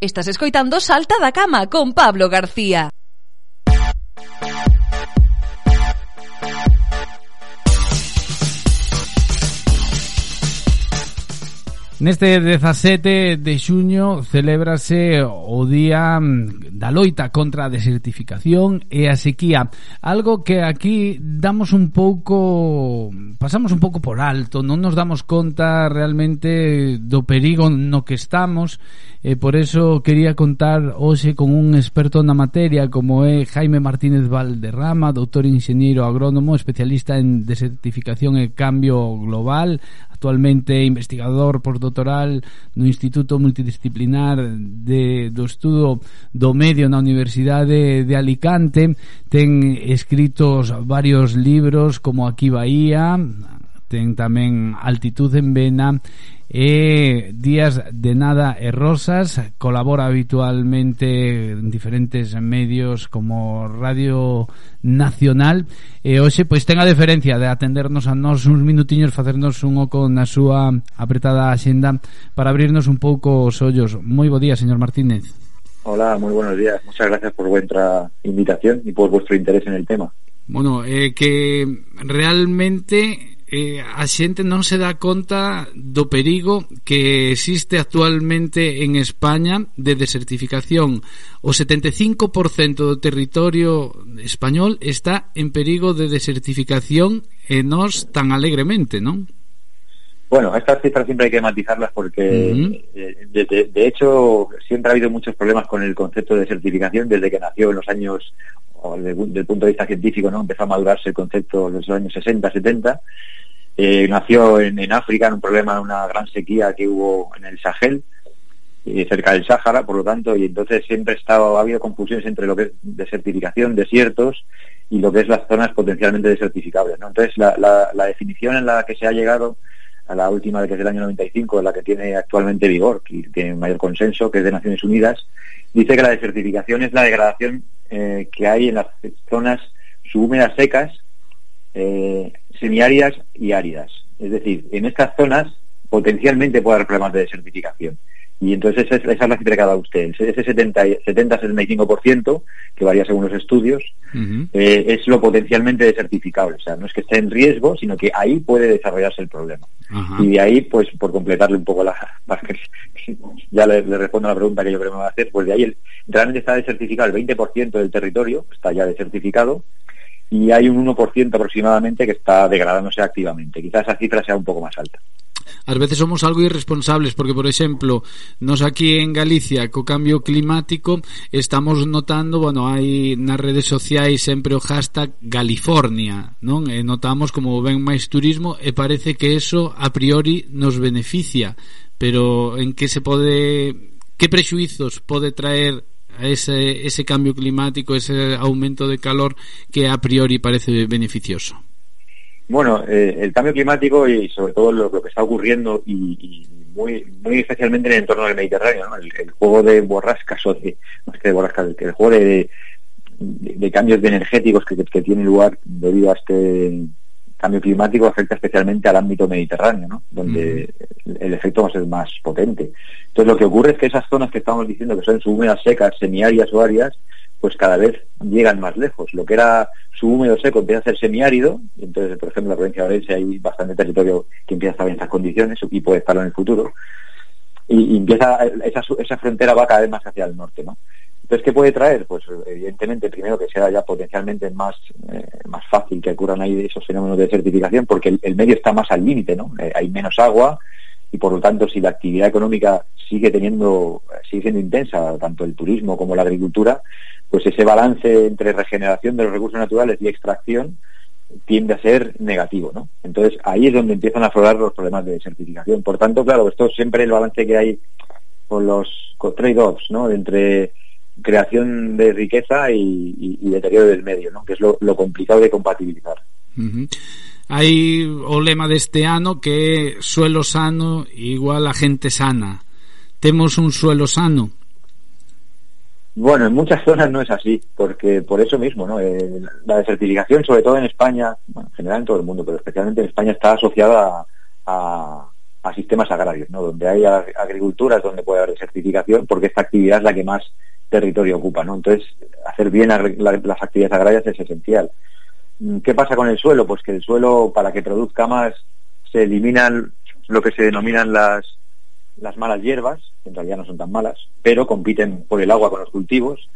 Estás escoitando Salta da Cama con Pablo García. Neste 17 de xuño celébrase o Día mm, da Loita contra a Desertificación e a Sequía. Algo que aquí damos un pouco... pasamos un pouco por alto Non nos damos conta realmente do perigo no que estamos E por eso quería contar hoxe con un experto na materia Como é Jaime Martínez Valderrama, doutor ingeniero agrónomo Especialista en desertificación e cambio global Actualmente investigador por doctoral no Instituto Multidisciplinar de, do Estudo do Medio na Universidade de Alicante ten escritos varios libros como Aquí Bahía ten tamén Altitud en Vena e Días de Nada e Rosas. Colabora habitualmente en diferentes medios como Radio Nacional. E hoxe pois ten a deferencia de atendernos a nós uns minutiños facernos un oco na súa apretada axenda para abrirnos un pouco os ollos. Moi bo día señor Martínez. Hola, moi buenos días. Muchas gracias por vuestra invitación y por vuestro interés en el tema. Bueno, eh, que realmente eh, a xente non se dá conta do perigo que existe actualmente en España de desertificación. O 75% do territorio español está en perigo de desertificación e nós tan alegremente, non? Bueno, estas cifras siempre hay que matizarlas porque, uh -huh. eh, de, de, de, hecho, siempre ha habido muchos problemas con el concepto de desertificación desde que nació en los años, desde el punto de vista científico, ¿no? Empezó a madurarse el concepto en los años 60, 70 Eh, nació en, en, África en un problema de una gran sequía que hubo en el Sahel, eh, cerca del Sáhara, por lo tanto, y entonces siempre estaba, ha habido confusiones entre lo que es desertificación, desiertos, y lo que es las zonas potencialmente desertificables. ¿no? Entonces, la, la, la, definición en la que se ha llegado a la última, que es del año 95, la que tiene actualmente vigor, que tiene mayor consenso, que es de Naciones Unidas, dice que la desertificación es la degradación eh, que hay en las zonas subhúmedas secas eh, semiáridas y áridas. Es decir, en estas zonas potencialmente puede haber problemas de desertificación. Y entonces esa es, la cifra que ha dado usted. Ese 70-75%, que varía según los estudios, uh -huh. eh, es lo potencialmente desertificable. O sea, no es que esté en riesgo, sino que ahí puede desarrollarse el problema. Uh -huh. Y de ahí, pues, por completarle un poco la... ya le, le, respondo a la pregunta que yo creo que me va a hacer, pues de ahí el, realmente está desertificado el 20% del territorio, está ya desertificado, y hay un 1% aproximadamente que está degradándose activamente. Quizás esa cifra sea un pouco máis alta. ás veces somos algo irresponsables porque por exemplo, nos aquí en Galicia co cambio climático estamos notando, bueno, hai nas redes sociais sempre o hashtag California, non? E notamos como ven máis turismo e parece que eso a priori nos beneficia, pero en que se pode que prexuizos pode traer ese, ese cambio climático, ese aumento de calor que a priori parece beneficioso? Bueno, eh, el cambio climático y sobre todo lo, lo que está ocurriendo y, y, muy muy especialmente en el entorno del Mediterráneo, ¿no? el, el, juego de borrascas o de, no es que de borrascas, el, el juego de, de, de cambios de energéticos que, que, tiene lugar debido a este cambio climático afecta especialmente al ámbito mediterráneo, ¿no? donde mm. el efecto va a ser más potente. Entonces lo que ocurre es que esas zonas que estamos diciendo que son subhúmedas secas, semiáridas o áridas, pues cada vez llegan más lejos. Lo que era subhúmedo seco empieza a ser semiárido, entonces, por ejemplo, en la provincia de Valencia hay bastante territorio que empieza a estar en estas condiciones y puede estarlo en el futuro. Y, empieza, esa, esa frontera va cada vez más hacia el norte, ¿no? Entonces, ¿qué puede traer? Pues evidentemente, primero que sea ya potencialmente más, eh, más fácil que ocurran ahí esos fenómenos de certificación, porque el, el medio está más al límite, ¿no? Eh, hay menos agua y por lo tanto, si la actividad económica sigue teniendo, sigue siendo intensa, tanto el turismo como la agricultura, pues ese balance entre regeneración de los recursos naturales y extracción tiende a ser negativo, ¿no? Entonces, ahí es donde empiezan a aflorar los problemas de desertificación. Por tanto, claro, esto siempre el balance que hay con los trade-offs, ¿no? Entre creación de riqueza y, deterioro del medio, ¿no? que es lo, complicado de compatibilizar. Hai o lema deste ano que suelo sano igual a gente sana. Temos un suelo sano. Bueno, en muchas zonas no es así, porque por eso mismo, ¿no? Eh, la desertificación, sobre todo en España, bueno, en general en todo el mundo, pero especialmente en España, está asociada a, a, sistemas agrarios, ¿no? Donde hay agricultura es donde puede haber desertificación, porque esta actividad es la que más territorio ocupa, ¿no? Entonces, hacer bien las actividades agrarias es esencial. Mm, ¿Qué pasa con el suelo? Pues que el suelo, para que produzca más, se eliminan lo que se denominan las, las malas hierbas, que en realidad no son tan malas, pero compiten por el agua con los cultivos.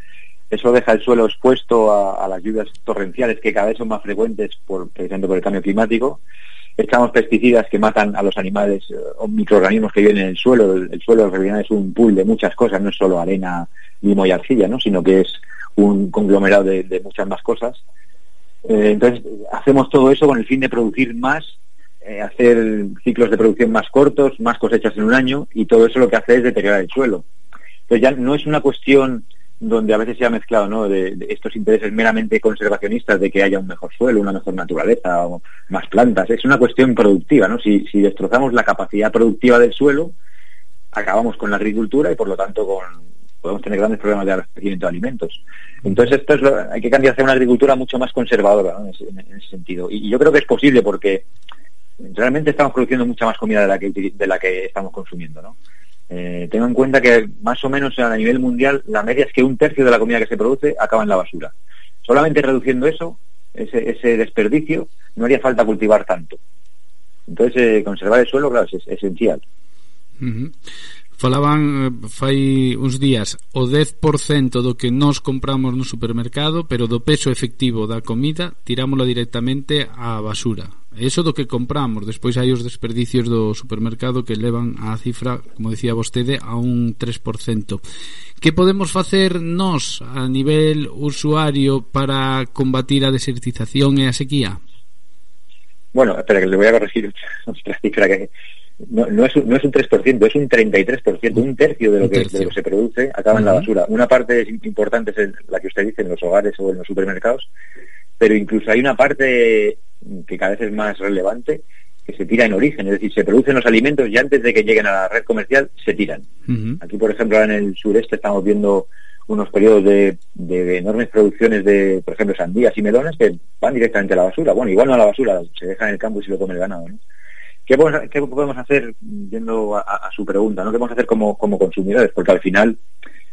Eso deja el suelo expuesto a, las lluvias torrenciales que cada vez son más frecuentes por, precisamente por el cambio climático. Echamos pesticidas que matan a los animales eh, o microorganismos que viven en el suelo. El, suelo en realidad es un pool de muchas cosas, no es solo arena, limo y arcilla, ¿no? sino que es un conglomerado de, muchas más cosas. Eh, entonces, hacemos todo eso con el fin de producir más eh, hacer ciclos de producción más cortos, más cosechas en un año, y todo eso lo que hace es deteriorar el suelo. Entonces ya no es una cuestión donde a veces se ha mezclado ¿no? de, estos intereses meramente conservacionistas de que haya un mejor suelo, una mejor naturaleza o más plantas. Es una cuestión productiva. ¿no? Si, si destrozamos la capacidad productiva del suelo, acabamos con la agricultura y por lo tanto con, podemos tener grandes problemas de abastecimiento de alimentos. Entonces esto es hay que cambiar hacia una agricultura mucho más conservadora en, ese, sentido. y, yo creo que es posible porque realmente estamos produciendo mucha más comida de la que, de la que estamos consumiendo, ¿no? Eh, tengo en cuenta que más o menos a nivel mundial la media es que un tercio de la comida que se produce acaba en la basura. Solamente reduciendo eso, ese, desperdicio, no haría falta cultivar tanto. Entonces, eh, conservar el suelo, claro, es, esencial. Falaban eh, fai uns días o 10% do que nós compramos no supermercado, pero do peso efectivo da comida tirámoslo directamente á basura. Eso do que compramos, despois hai os desperdicios do supermercado que levan a cifra, como dicía vostede, a un 3%. Que podemos facer nós a nivel usuario para combatir a desertización e a sequía? Bueno, espera, que le voy a corregir otra cifra que no, no, es, no es un 3%, es un 33%, un tercio de lo, que, de lo que se produce acaba en la basura. Una parte importante es la que usted dice en los hogares o en los supermercados, pero incluso hay una parte que cada vez es más relevante que se tira en origen, es decir, se producen los alimentos y antes de que lleguen a la red comercial se tiran. Aquí, por ejemplo, en el sureste estamos viendo unos periodos de, de, enormes producciones de, por ejemplo, sandías y melones que van directamente a la basura. Bueno, igual no a la basura, se dejan en el campo y se lo come el ganado. ¿no? ¿Qué podemos, hacer, yendo a, su pregunta, ¿no? ¿qué podemos hacer como, consumidores? Porque al final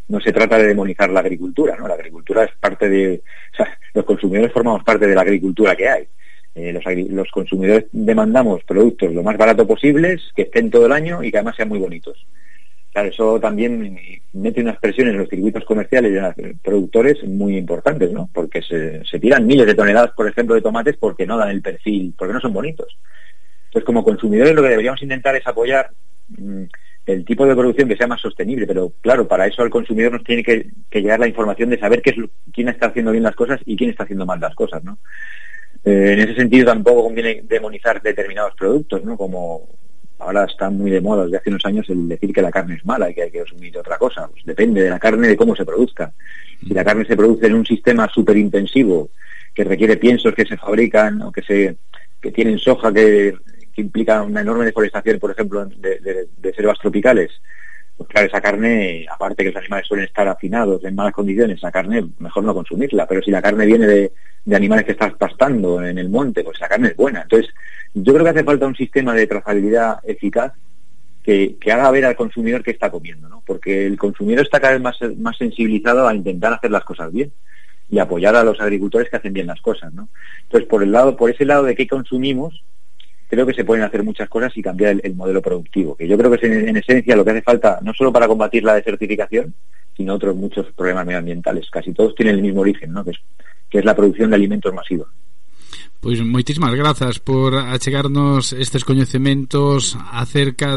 no se trata de demonizar la agricultura, ¿no? La agricultura es parte de... O sea, los consumidores formamos parte de la agricultura que hay. Eh, los, consumidores demandamos productos lo más barato posibles, que estén todo el año y que además sean muy bonitos. Claro, eso también mete unas presiones en los circuitos comerciales y en los productores muy importantes, ¿no? Porque se tiran miles de toneladas, por ejemplo, de tomates porque no dan el perfil, porque no son bonitos. Entonces, como consumidores lo que deberíamos intentar es apoyar mm, el tipo de producción que sea más sostenible, pero claro, para eso al consumidor nos tiene que, llegar la información de saber quién está haciendo bien las cosas y quién está haciendo mal las cosas, ¿no? Eh, en ese sentido tampoco conviene demonizar determinados productos, ¿no? Como ahora está muy de moda desde hace unos años el decir que la carne es mala y que hay que consumir otra cosa. Pues depende de la carne, de cómo se produzca. Si la carne se produce en un sistema súper intensivo que requiere piensos que se fabrican o que se que tienen soja que que implica una enorme deforestación, por ejemplo, de, selvas tropicales, pues claro, esa carne, aparte que los animales suelen estar afinados en malas condiciones, esa carne mejor no consumirla, pero si la carne viene de, animales que estás pastando en el monte, pues la carne es buena. Entonces, yo creo que hace falta un sistema de trazabilidad eficaz que, haga ver al consumidor qué está comiendo, ¿no? Porque el consumidor está cada vez más, más sensibilizado a intentar hacer las cosas bien y apoyar a los agricultores que hacen bien las cosas, ¿no? Entonces, por el lado, por ese lado de qué consumimos, creo que se pueden hacer muchas cosas y cambiar el, modelo productivo, que yo creo que es en, esencia lo que hace falta, no solo para combatir la desertificación, sino otros muchos problemas medioambientales. Casi todos tienen el mismo origen, ¿no? que, es, que es la producción de alimentos masivos. Pois moitísimas grazas por achegarnos estes coñecementos acerca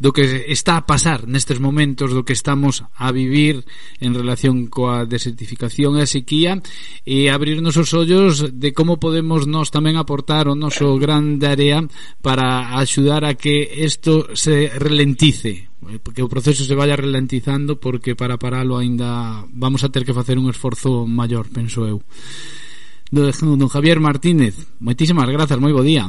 do que está a pasar nestes momentos do que estamos a vivir en relación coa desertificación e a sequía e abrirnos os ollos de como podemos nós tamén aportar o noso gran de area para axudar a que isto se ralentice que o proceso se vaya ralentizando porque para paralo aínda vamos a ter que facer un esforzo maior, penso eu. Don Javier Martínez. Moitísimas grazas, moi bo día.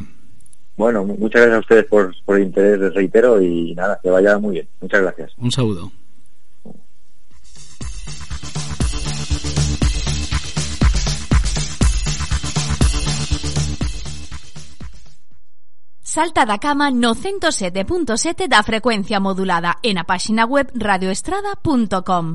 Bueno, muchas gracias a ustedes por, por el interés, les reitero, y nada, que vaya muy bien. Muchas gracias. Un saludo. Salta da cama no 107.7 da frecuencia modulada e na páxina web radioestrada.com.